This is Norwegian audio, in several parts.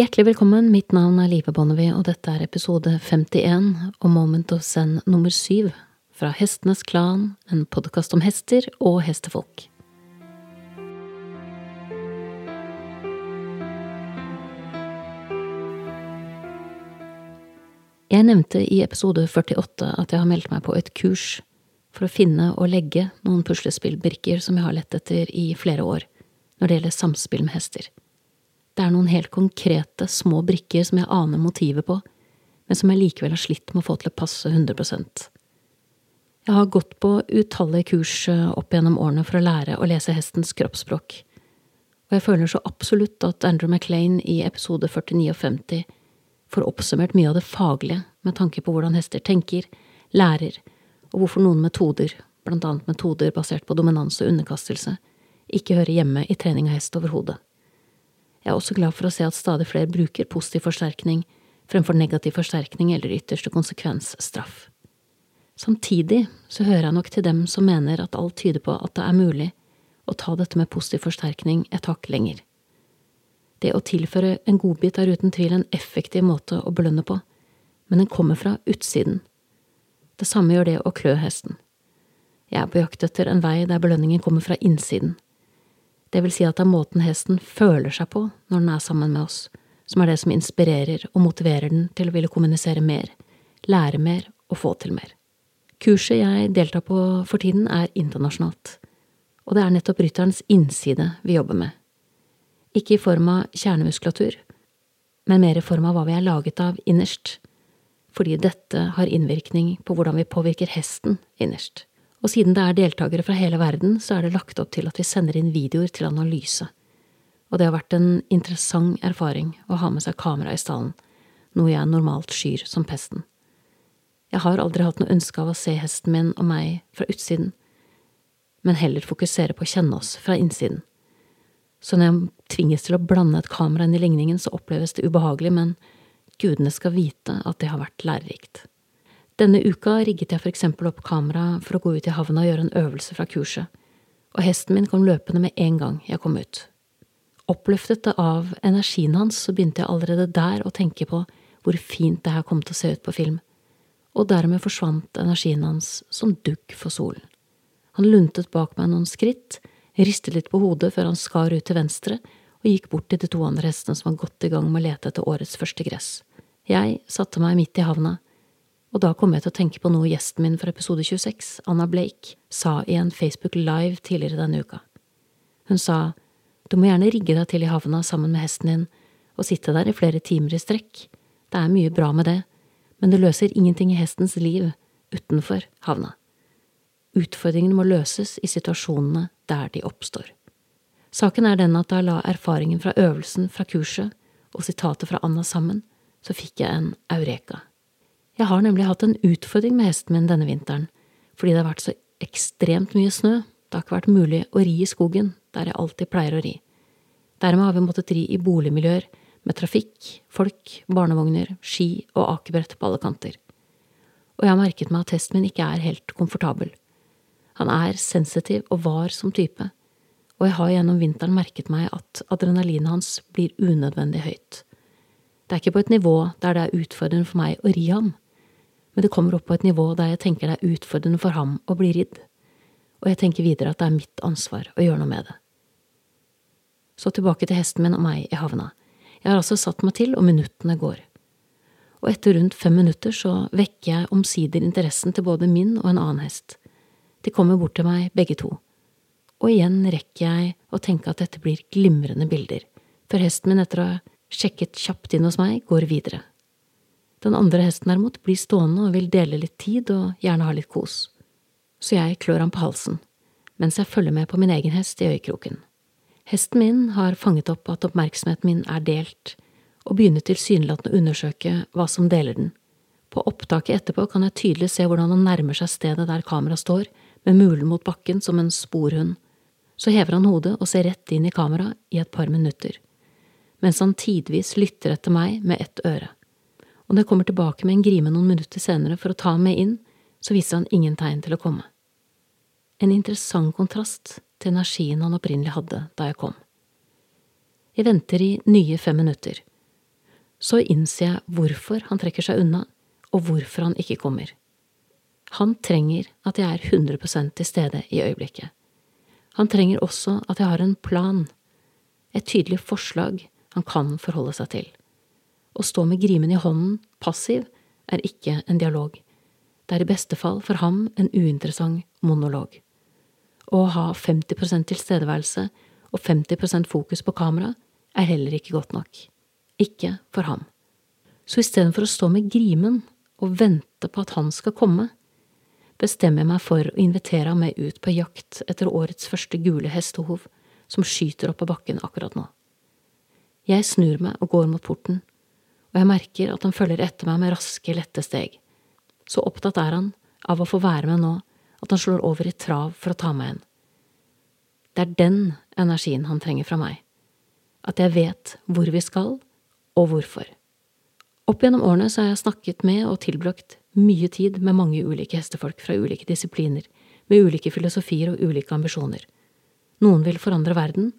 Hjertelig velkommen, mitt navn er Live Bonnevie, og dette er episode 51 og Moment of Zen nummer syv fra Hestenes Klan, en podkast om hester og hestefolk. Jeg nevnte i episode 48 at jeg har meldt meg på et kurs for å finne og legge noen puslespillbrikker som jeg har lett etter i flere år når det gjelder samspill med hester. Det er noen helt konkrete, små brikker som jeg aner motivet på, men som jeg likevel har slitt med å få til å passe 100% Jeg har gått på utallige kurs eh, opp gjennom årene for å lære å lese hestens kroppsspråk, og jeg føler så absolutt at Andrew MacLean i episode 49 og 50 får oppsummert mye av det faglige med tanke på hvordan hester tenker, lærer, og hvorfor noen metoder, blant annet metoder basert på dominans og underkastelse, ikke hører hjemme i trening av hest overhodet. Jeg er også glad for å se at stadig flere bruker positiv forsterkning fremfor negativ forsterkning eller ytterste konsekvens straff. Samtidig så hører jeg nok til dem som mener at alt tyder på at det er mulig å ta dette med positiv forsterkning et hakk lenger. Det å tilføre en godbit er uten tvil en effektiv måte å belønne på, men den kommer fra utsiden. Det samme gjør det å klø hesten. Jeg er på jakt etter en vei der belønningen kommer fra innsiden det vil si at det er måten hesten føler seg på når den er sammen med oss, som er det som inspirerer og motiverer den til å ville kommunisere mer, lære mer og få til mer. Kurset jeg deltar på for tiden, er internasjonalt, og det er nettopp rytterens innside vi jobber med. Ikke i form av kjernemuskulatur, men mer i form av hva vi er laget av innerst, fordi dette har innvirkning på hvordan vi påvirker hesten innerst. Og siden det er deltakere fra hele verden, så er det lagt opp til at vi sender inn videoer til analyse. Og det har vært en interessant erfaring å ha med seg kamera i stallen, noe jeg normalt skyr som pesten. Jeg har aldri hatt noe ønske av å se hesten min og meg fra utsiden, men heller fokusere på å kjenne oss fra innsiden. Så når jeg tvinges til å blande et kamera inn i ligningen, så oppleves det ubehagelig, men gudene skal vite at det har vært lærerikt. Denne uka rigget jeg for eksempel opp kamera for å gå ut i havna og gjøre en øvelse fra kurset, og hesten min kom løpende med en gang jeg kom ut. Oppløftet av energien hans så begynte jeg allerede der å tenke på hvor fint det her kom til å se ut på film, og dermed forsvant energien hans som dugg for solen. Han luntet bak meg noen skritt, ristet litt på hodet før han skar ut til venstre og gikk bort til de to andre hestene som var godt i gang med å lete etter årets første gress. Jeg satte meg midt i havna og da kom jeg til å tenke på noe gjesten min fra episode 26, Anna Blake, sa i en Facebook Live tidligere denne uka. Hun sa du må gjerne rigge deg til i havna sammen med hesten din og sitte der i flere timer i strekk, det er mye bra med det, men det løser ingenting i hestens liv utenfor havna. Utfordringene må løses i situasjonene der de oppstår. Saken er den at da jeg la erfaringen fra øvelsen fra kurset og sitatet fra Anna sammen, så fikk jeg en eureka. Jeg har nemlig hatt en utfordring med hesten min denne vinteren, fordi det har vært så ekstremt mye snø, det har ikke vært mulig å ri i skogen, der jeg alltid pleier å ri. Dermed har vi måttet ri i boligmiljøer med trafikk, folk, barnevogner, ski og akebrett på alle kanter. Og jeg har merket meg at hesten min ikke er helt komfortabel. Han er sensitiv og var som type, og jeg har gjennom vinteren merket meg at adrenalinet hans blir unødvendig høyt. Det er ikke på et nivå der det er utfordrende for meg å ri ham, men det kommer opp på et nivå der jeg tenker det er utfordrende for ham å bli ridd, og jeg tenker videre at det er mitt ansvar å gjøre noe med det. Så tilbake til hesten min og meg i havna. Jeg har altså satt meg til, og minuttene går. Og etter rundt fem minutter så vekker jeg omsider interessen til både min og en annen hest. De kommer bort til meg, begge to. Og igjen rekker jeg å tenke at dette blir glimrende bilder, før hesten min etter å ha sjekket kjapt inn hos meg, går videre. Den andre hesten derimot blir stående og vil dele litt tid og gjerne ha litt kos. Så jeg klør ham på halsen, mens jeg følger med på min egen hest i øyekroken. Hesten min har fanget opp at oppmerksomheten min er delt, og begynner tilsynelatende å undersøke hva som deler den. På opptaket etterpå kan jeg tydelig se hvordan han nærmer seg stedet der kameraet står, med mulen mot bakken som en sporhund. Så hever han hodet og ser rett inn i kameraet i et par minutter, mens han tidvis lytter etter meg med ett øre og når jeg kommer tilbake med en grime noen minutter senere for å ta ham med inn, så viser han ingen tegn til å komme. En interessant kontrast til energien han opprinnelig hadde da jeg kom. Jeg venter i nye fem minutter, Så innser jeg hvorfor han trekker seg unna, og hvorfor han ikke kommer. Han trenger at jeg er 100% til stede i øyeblikket. Han trenger også at jeg har en plan, et tydelig forslag han kan forholde seg til. Å stå med grimen i hånden, passiv, er ikke en dialog. Det er i beste fall for ham en uinteressant monolog. Å ha 50% tilstedeværelse og 50% fokus på kamera er heller ikke godt nok. Ikke for ham. Så istedenfor å stå med grimen og vente på at han skal komme, bestemmer jeg meg for å invitere ham med ut på jakt etter årets første gule hestehov som skyter opp på bakken akkurat nå. Jeg snur meg og går mot porten, og jeg merker at han følger etter meg med raske, lette steg. Så opptatt er han av å få være med nå at han slår over i trav for å ta meg igjen. Det er den energien han trenger fra meg, at jeg vet hvor vi skal, og hvorfor. Opp gjennom årene så har jeg snakket med og tilbrakt mye tid med mange ulike hestefolk fra ulike disipliner, med ulike filosofier og ulike ambisjoner. Noen vil forandre verden,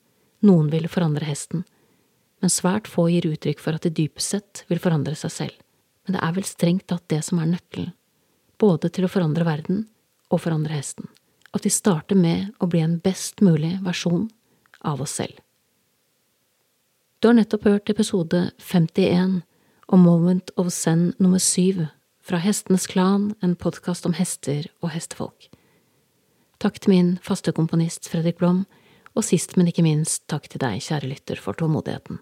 noen vil forandre hesten, men svært få gir uttrykk for at de dypest sett vil forandre seg selv. Men det er vel strengt tatt det som er nøkkelen, både til å forandre verden og forandre hesten, at vi starter med å bli en best mulig versjon av oss selv. Du har nettopp hørt episode 51 om Moment of Zen nummer syv fra Hestenes Klan, en podkast om hester og hestefolk. Takk til min faste komponist Fredrik Blom, og sist, men ikke minst, takk til deg, kjære lytter, for tålmodigheten.